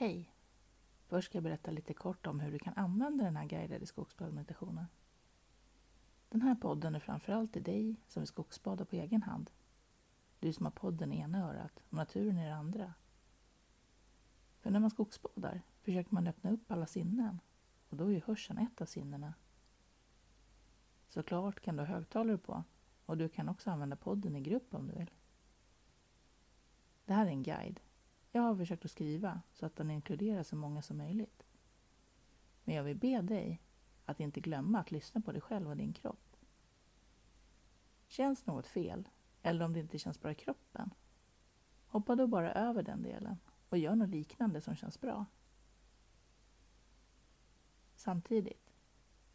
Hej! Först ska jag berätta lite kort om hur du kan använda den här guidade skogsbadmeditationen. Den här podden är framförallt till dig som vill skogsbada på egen hand. Du som har podden i ena örat och naturen i det andra. För när man skogsbadar försöker man öppna upp alla sinnen och då är ju hörseln ett av sinnena. Såklart kan du ha högtalare på och du kan också använda podden i grupp om du vill. Det här är en guide. Jag har försökt att skriva så att den inkluderar så många som möjligt. Men jag vill be dig att inte glömma att lyssna på dig själv och din kropp. Känns något fel, eller om det inte känns bra i kroppen, hoppa då bara över den delen och gör något liknande som känns bra. Samtidigt,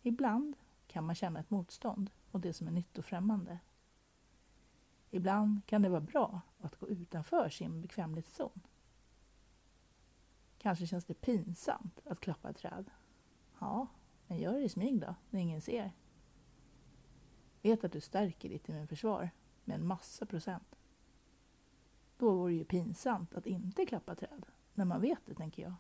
ibland kan man känna ett motstånd mot det som är nytt och främmande. Ibland kan det vara bra att gå utanför sin bekvämlighetszon. Kanske känns det pinsamt att klappa ett träd. Ja, men gör det i smyg då, när ingen ser. Vet att du stärker ditt immunförsvar med en massa procent. Då vore det ju pinsamt att inte klappa träd, när man vet det, tänker jag.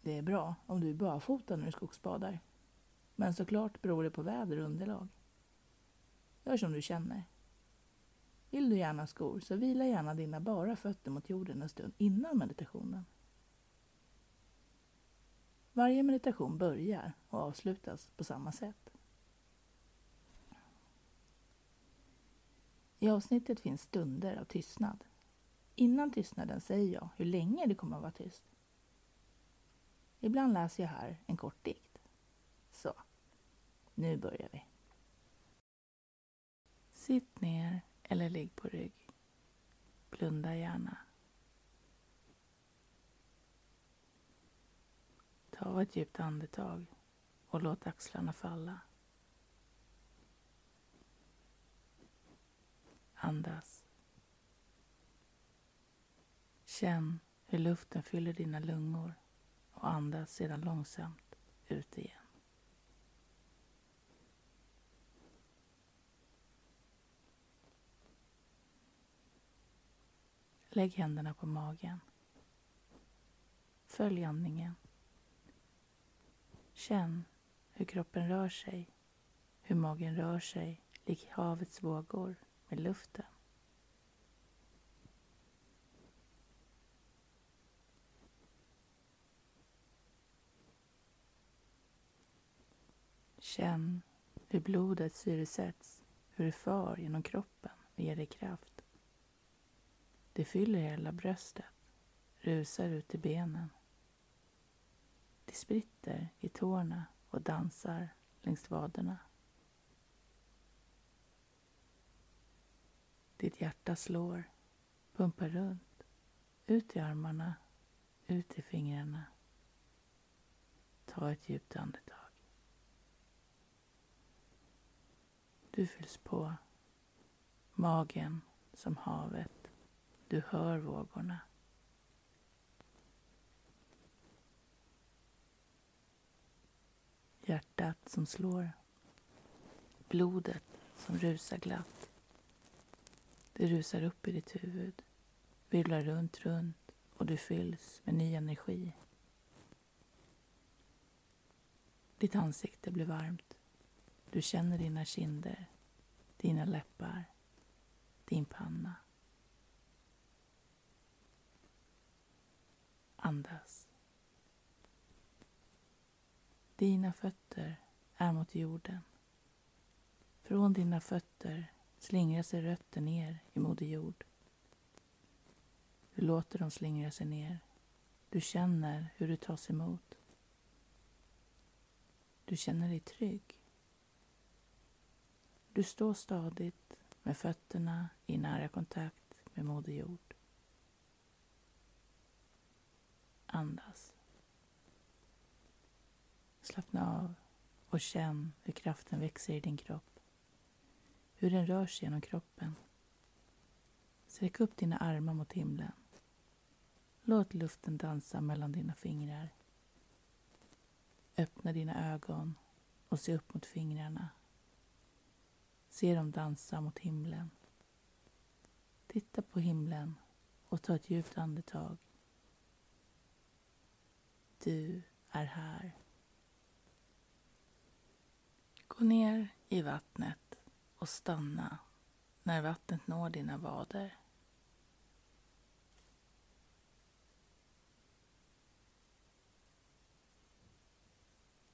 Det är bra om du är barfota när du skogsbadar. Men såklart beror det på väder och underlag. Gör som du känner. Vill du gärna skor så vila gärna dina bara fötter mot jorden en stund innan meditationen. Varje meditation börjar och avslutas på samma sätt. I avsnittet finns stunder av tystnad. Innan tystnaden säger jag hur länge det kommer att vara tyst. Ibland läser jag här en kort dikt. Så, nu börjar vi. Sitt ner eller ligg på rygg. Blunda gärna. Ta ett djupt andetag och låt axlarna falla. Andas. Känn hur luften fyller dina lungor och andas sedan långsamt ut igen. Lägg händerna på magen. Följ andningen. Känn hur kroppen rör sig, hur magen rör sig lik havets vågor med luften. Känn hur blodet syresätts, hur det far genom kroppen och ger dig kraft. Det fyller hela bröstet, rusar ut i benen. Det spritter i tårna och dansar längs vaderna. Ditt hjärta slår, pumpar runt, ut i armarna, ut i fingrarna. Ta ett djupt andetag. Du fylls på. Magen som havet. Du hör vågorna. Hjärtat som slår. Blodet som rusar glatt. Det rusar upp i ditt huvud, virvlar runt, runt och du fylls med ny energi. Ditt ansikte blir varmt. Du känner dina kinder, dina läppar, din panna. Andas. Dina fötter är mot jorden. Från dina fötter slingrar sig rötter ner i Moder Jord. Du låter dem slingra sig ner. Du känner hur du tas emot. Du känner dig trygg. Du står stadigt med fötterna i nära kontakt med Moder Jord. Andas. Slappna av och känn hur kraften växer i din kropp. Hur den rör sig genom kroppen. Sträck upp dina armar mot himlen. Låt luften dansa mellan dina fingrar. Öppna dina ögon och se upp mot fingrarna. Se dem dansa mot himlen. Titta på himlen och ta ett djupt andetag. Du är här. Gå ner i vattnet och stanna när vattnet når dina vader.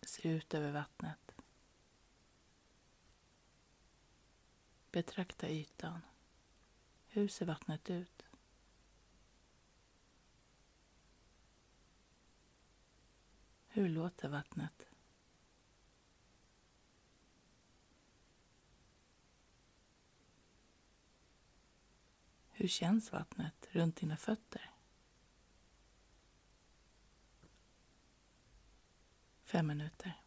Se ut över vattnet. Betrakta ytan. Hur ser vattnet ut? Hur låter vattnet? Hur känns vattnet runt dina fötter? Fem minuter.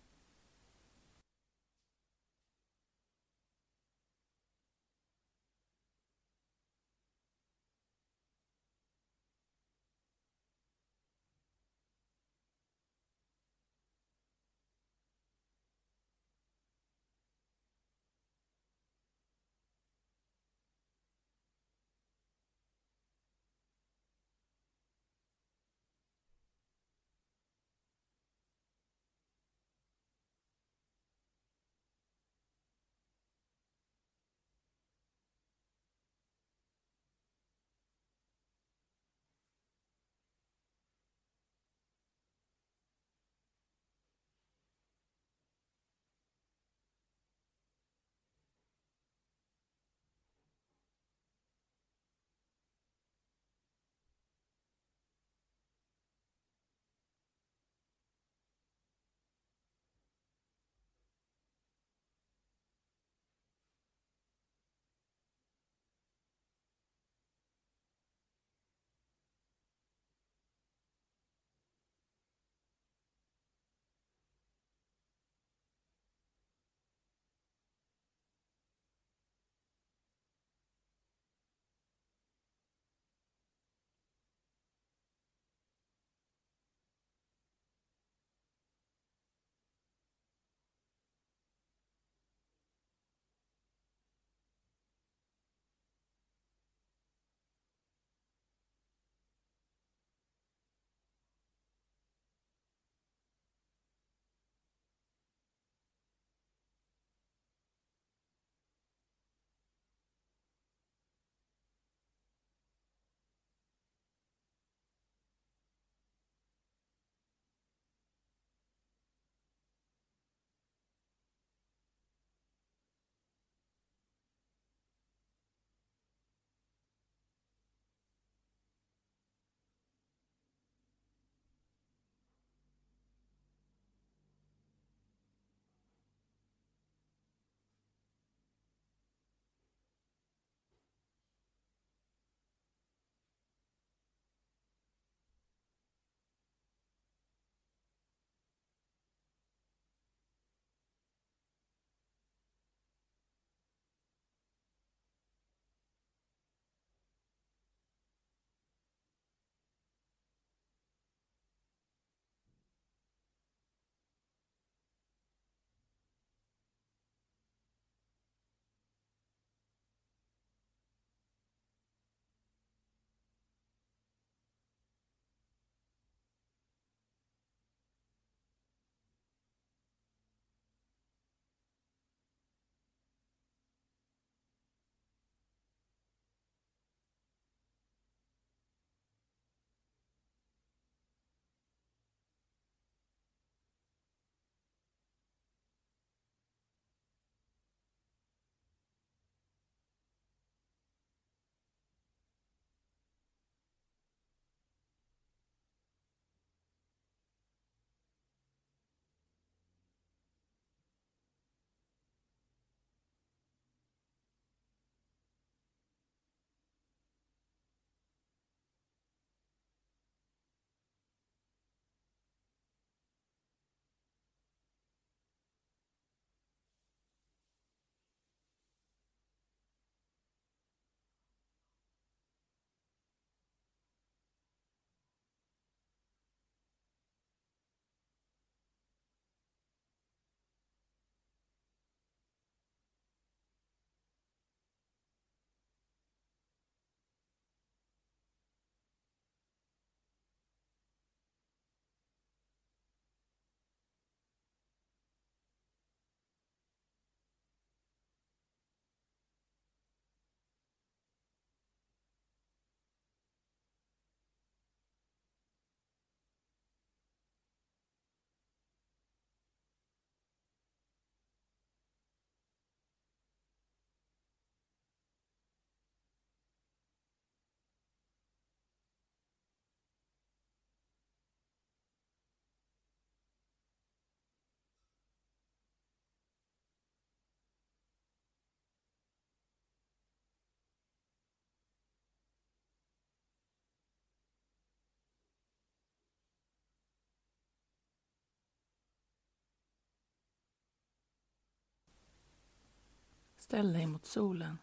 Ställ dig mot solen.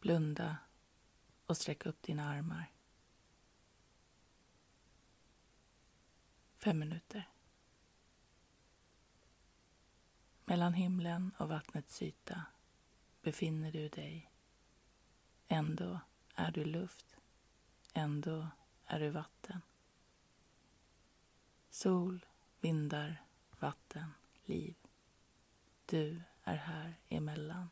Blunda och sträck upp dina armar. Fem minuter. Mellan himlen och vattnets yta befinner du dig. Ändå är du luft. Ändå är du vatten. Sol, vindar, vatten, liv. Du är här emellan.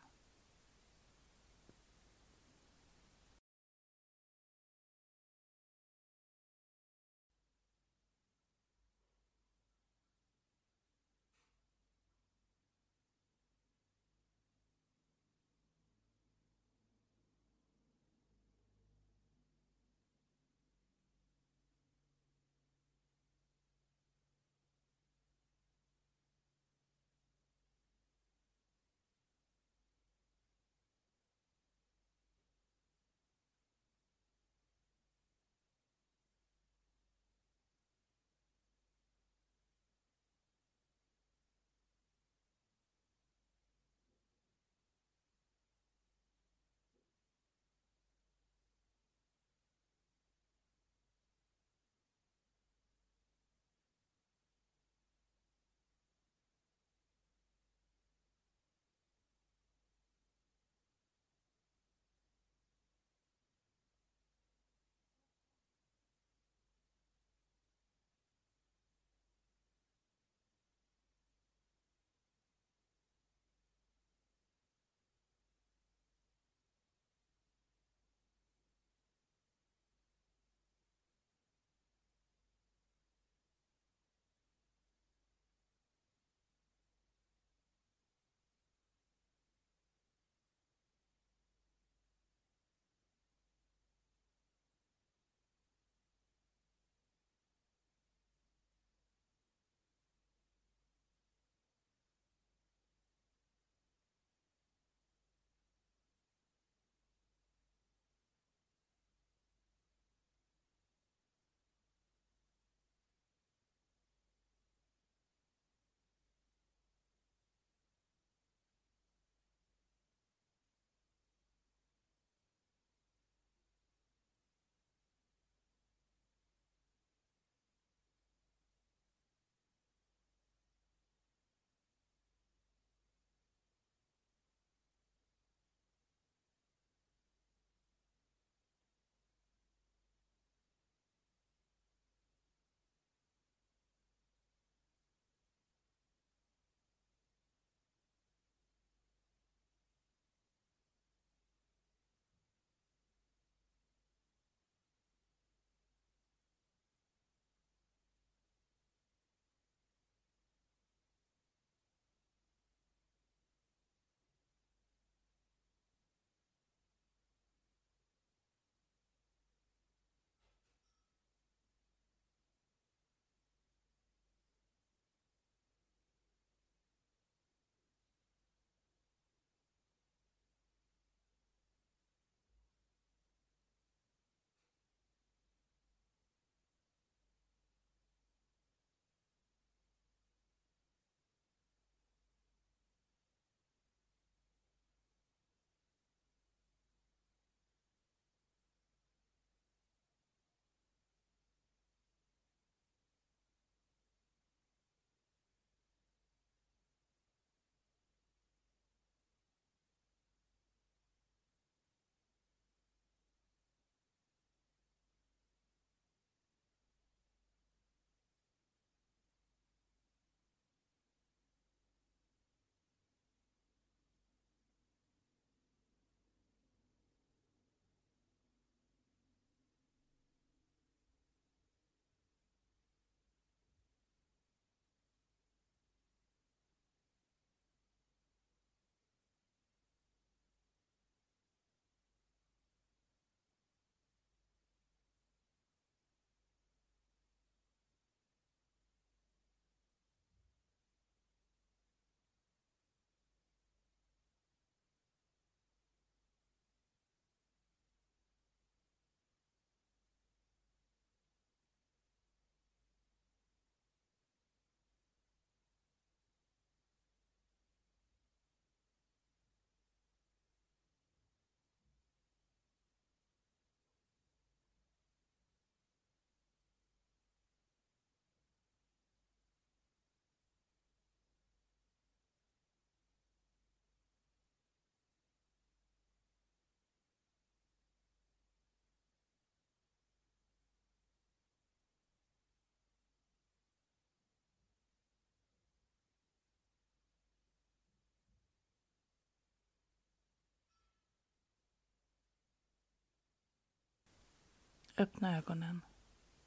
Öppna ögonen.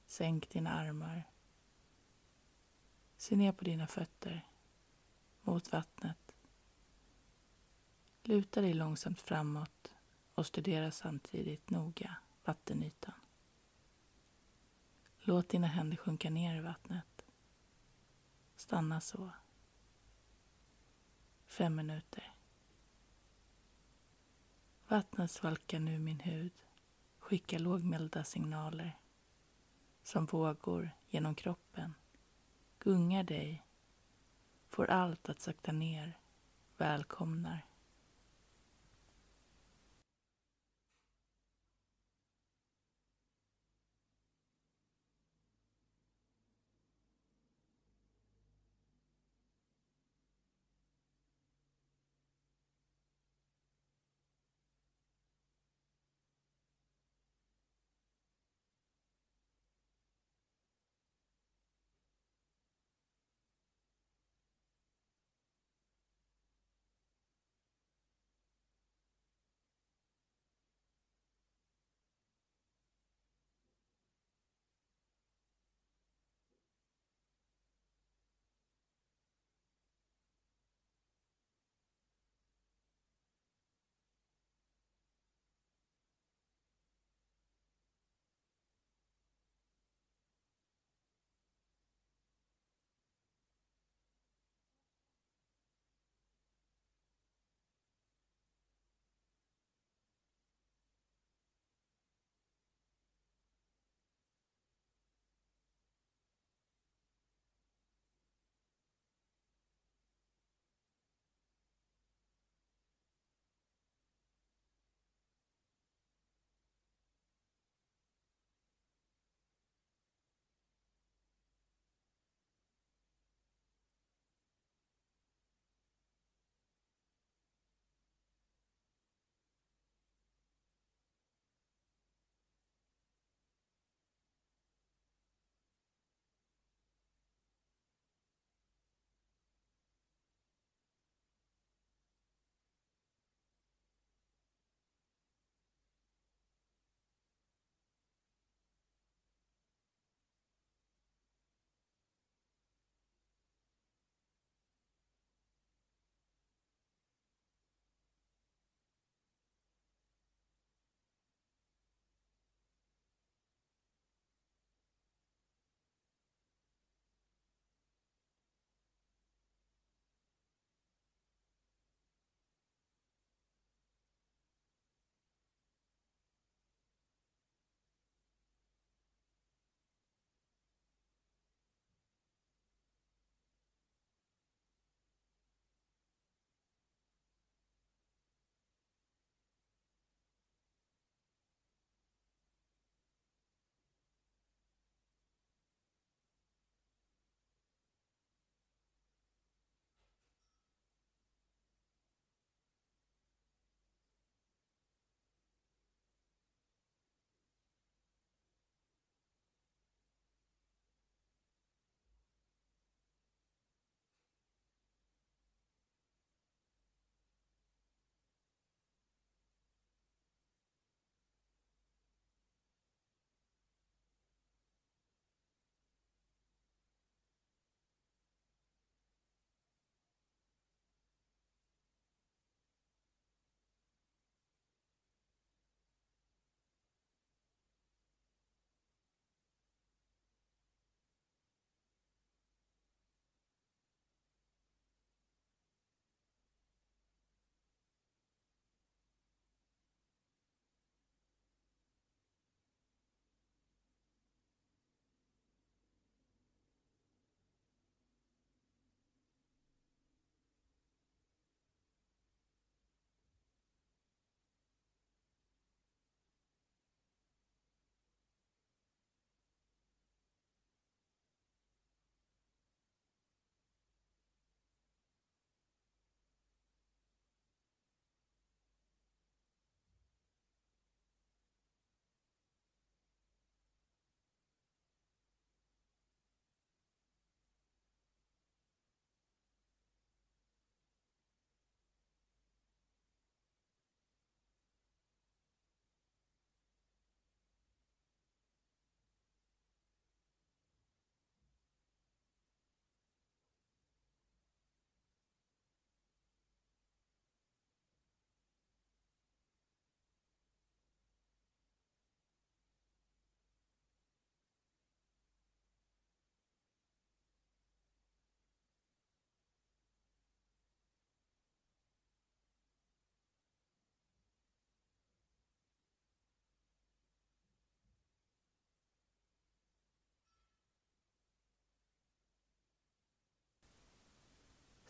Sänk dina armar. Se ner på dina fötter mot vattnet. Luta dig långsamt framåt och studera samtidigt noga vattenytan. Låt dina händer sjunka ner i vattnet. Stanna så. Fem minuter. Vattnet svalkar nu min hud, skickar lågmälda signaler som vågor genom kroppen, gungar dig, får allt att sakta ner, välkomnar.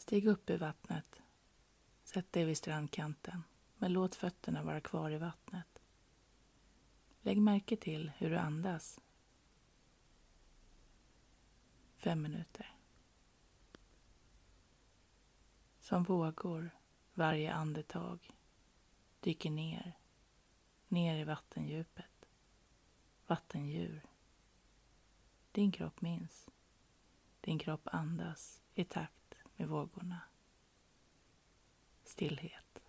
Stig upp ur vattnet. Sätt dig vid strandkanten, men låt fötterna vara kvar i vattnet. Lägg märke till hur du andas. Fem minuter. Som vågor varje andetag dyker ner, ner i vattendjupet. Vattendjur. Din kropp minns. Din kropp andas i takt med vågorna. Stillhet.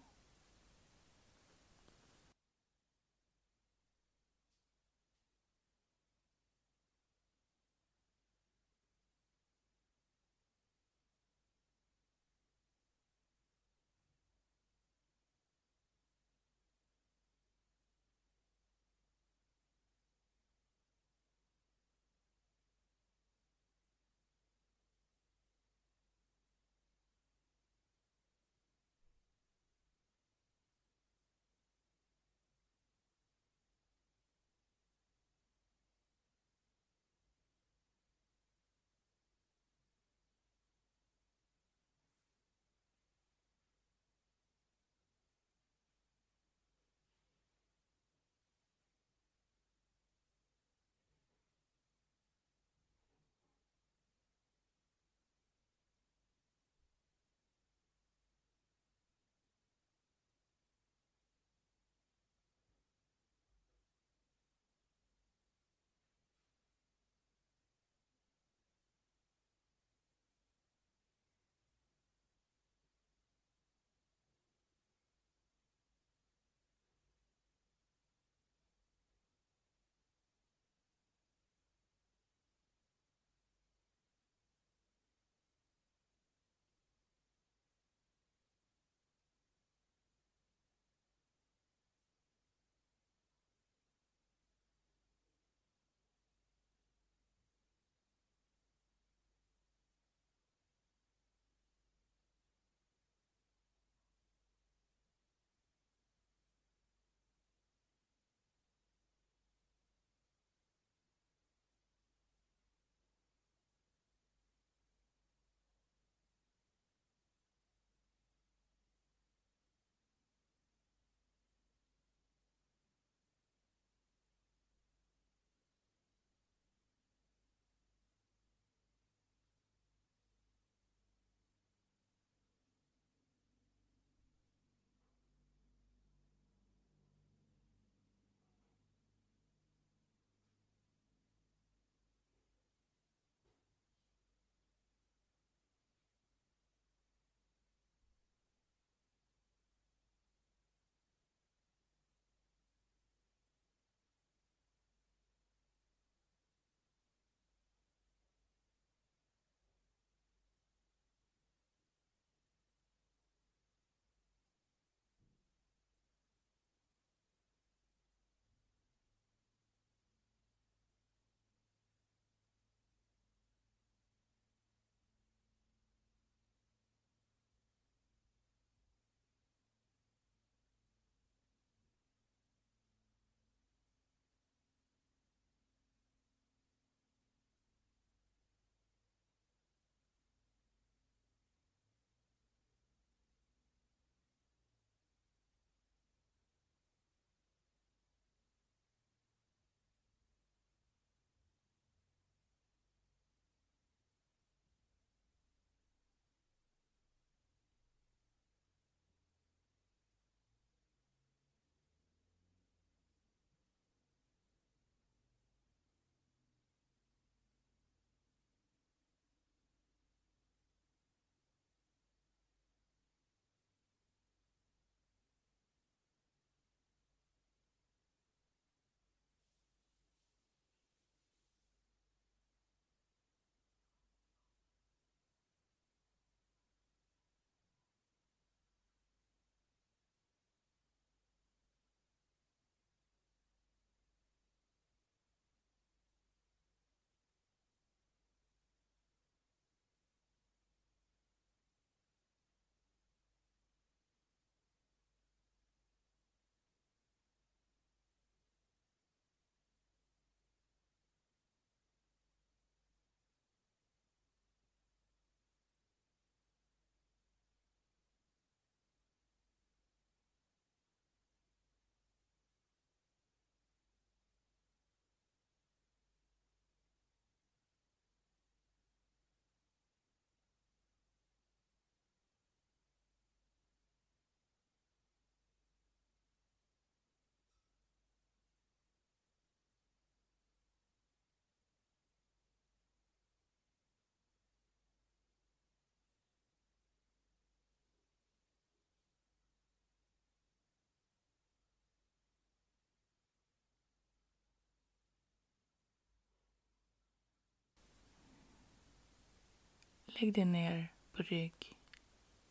Lägg dig ner på rygg,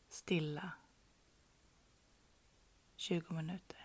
stilla, 20 minuter.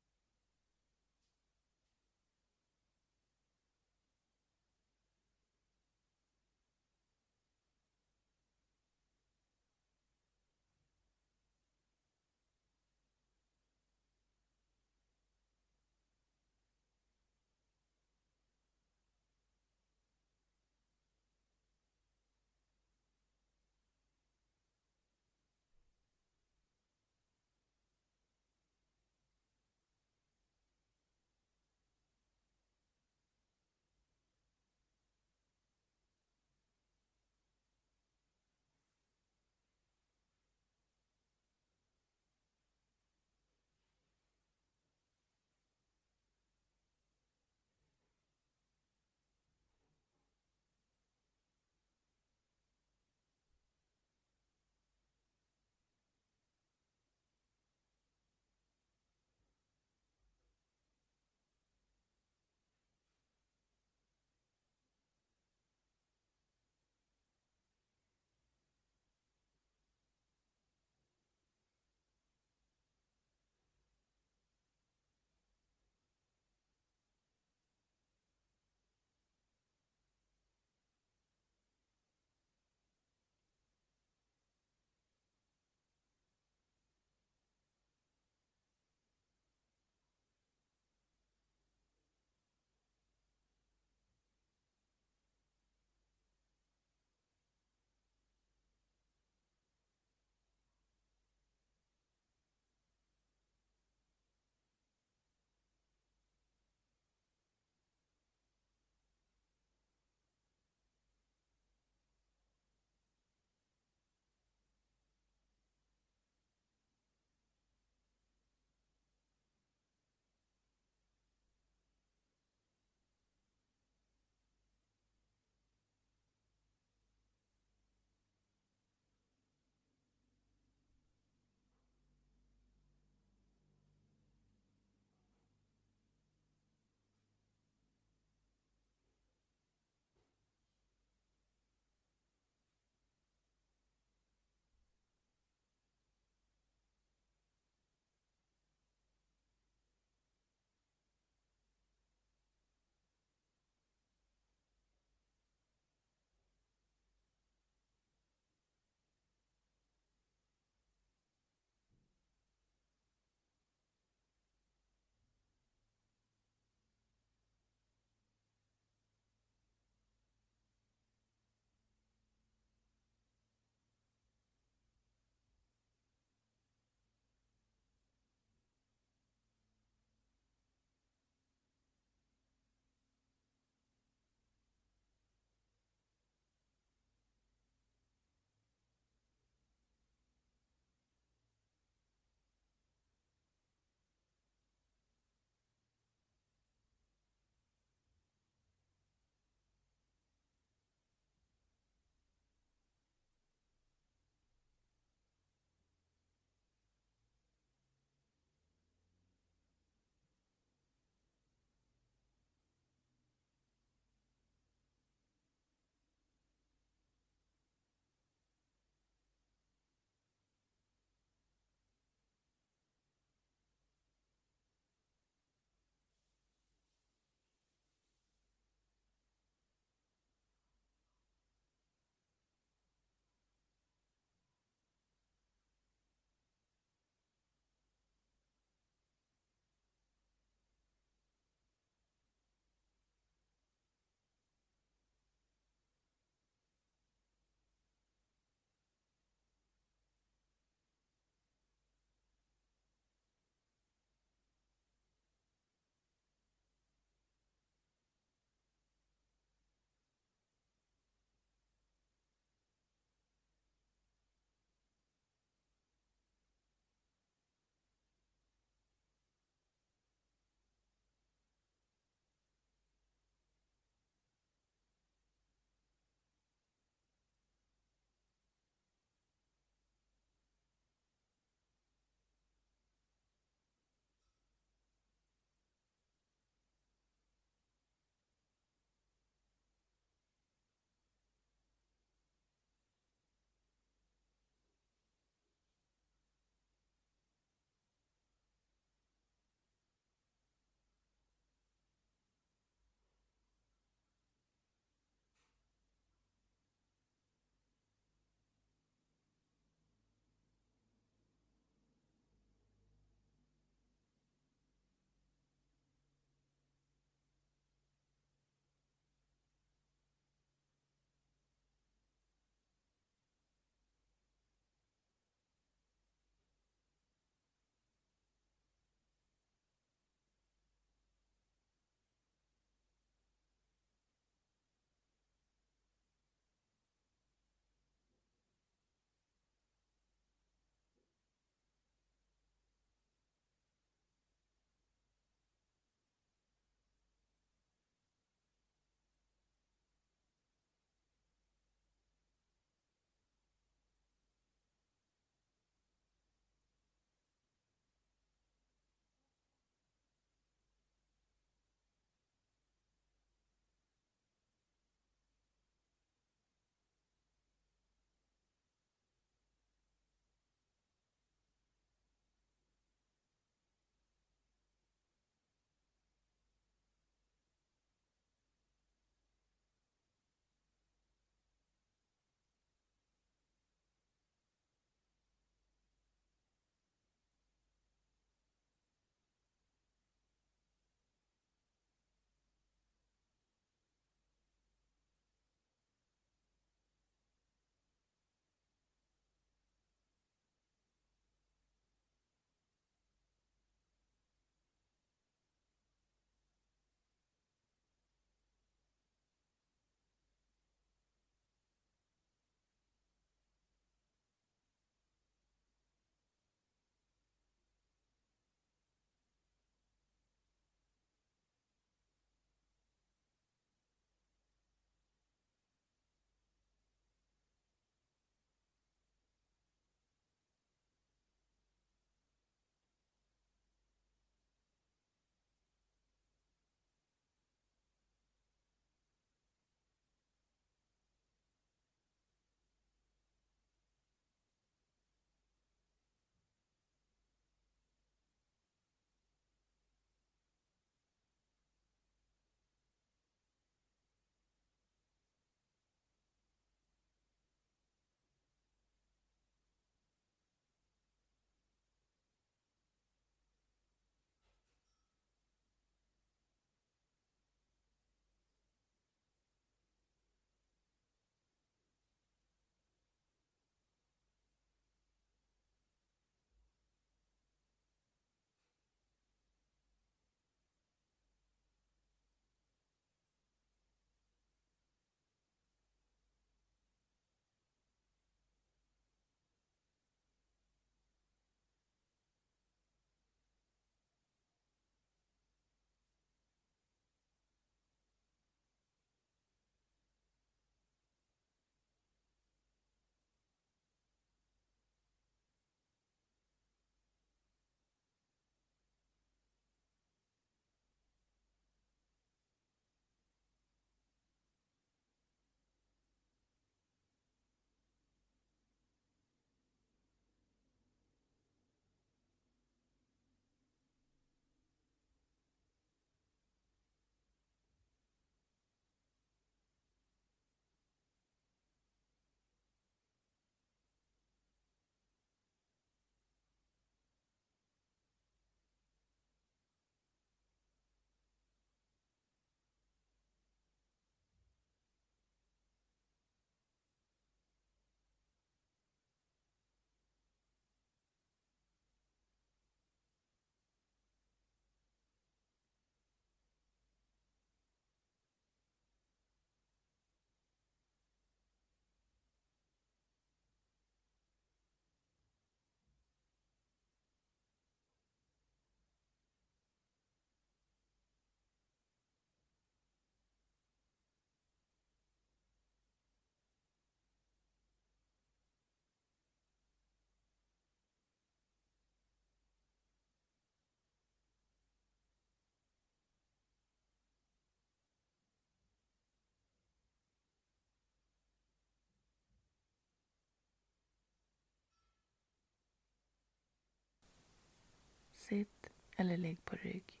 Sitt eller ligg på rygg.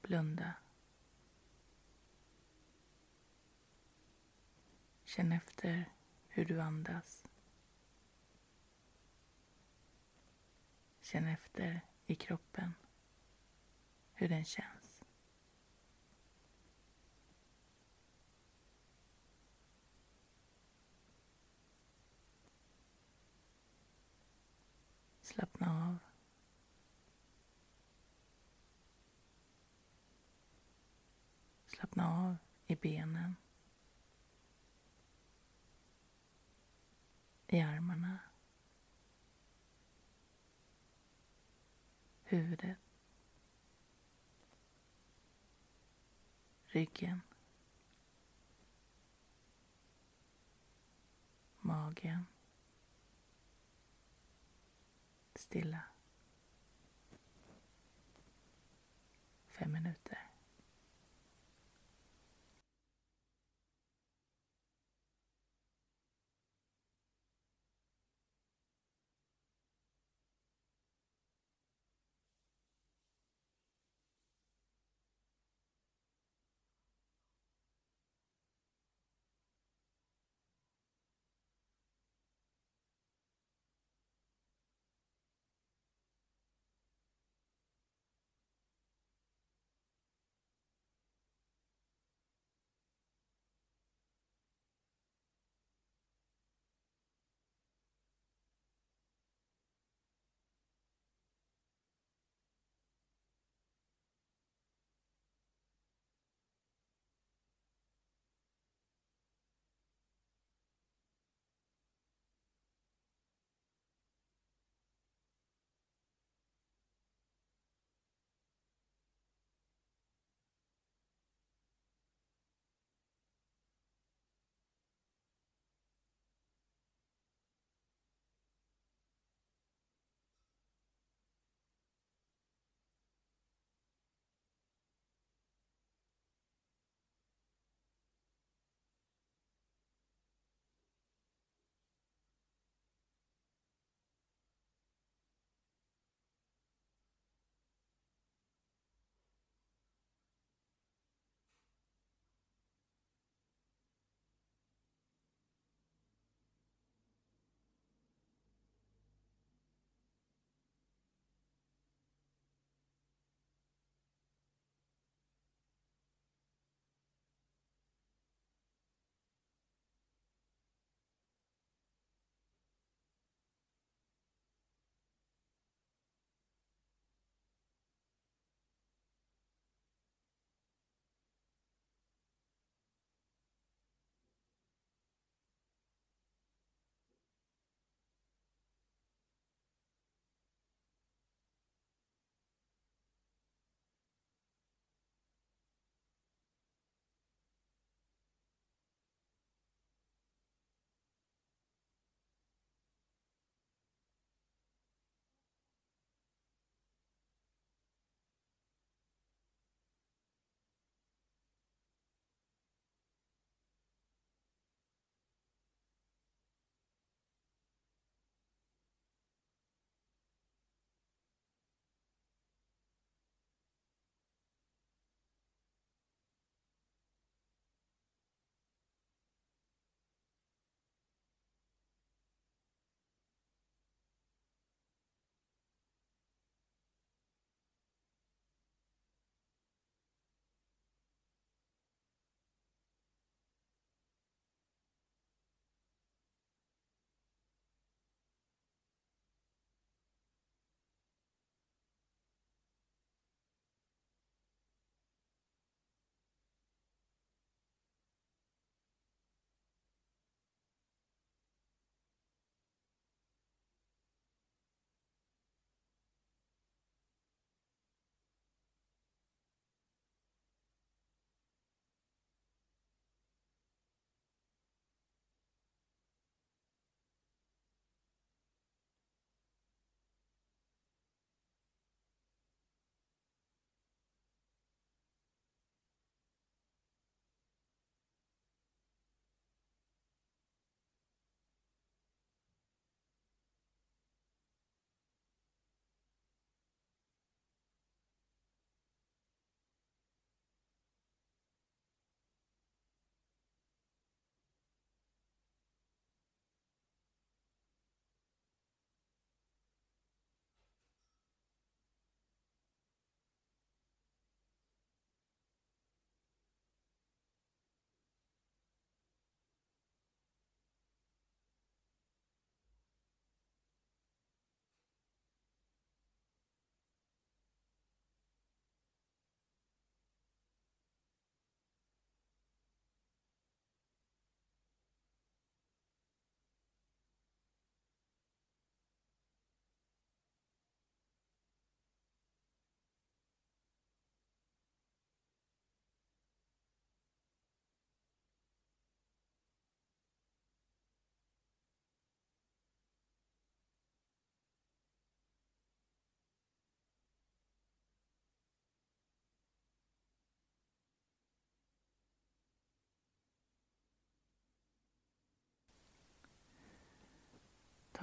Blunda. Känn efter hur du andas. Känn efter i kroppen hur den känns. Slappna av. Slappna av i benen. I armarna. Huvudet. Ryggen. Magen. Stilla. Fem minuter.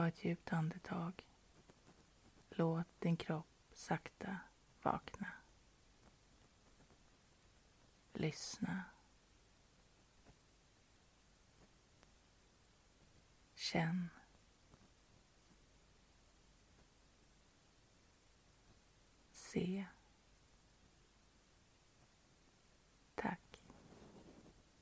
Ta ett djupt andetag. Låt din kropp sakta vakna. Lyssna. Känn. Se.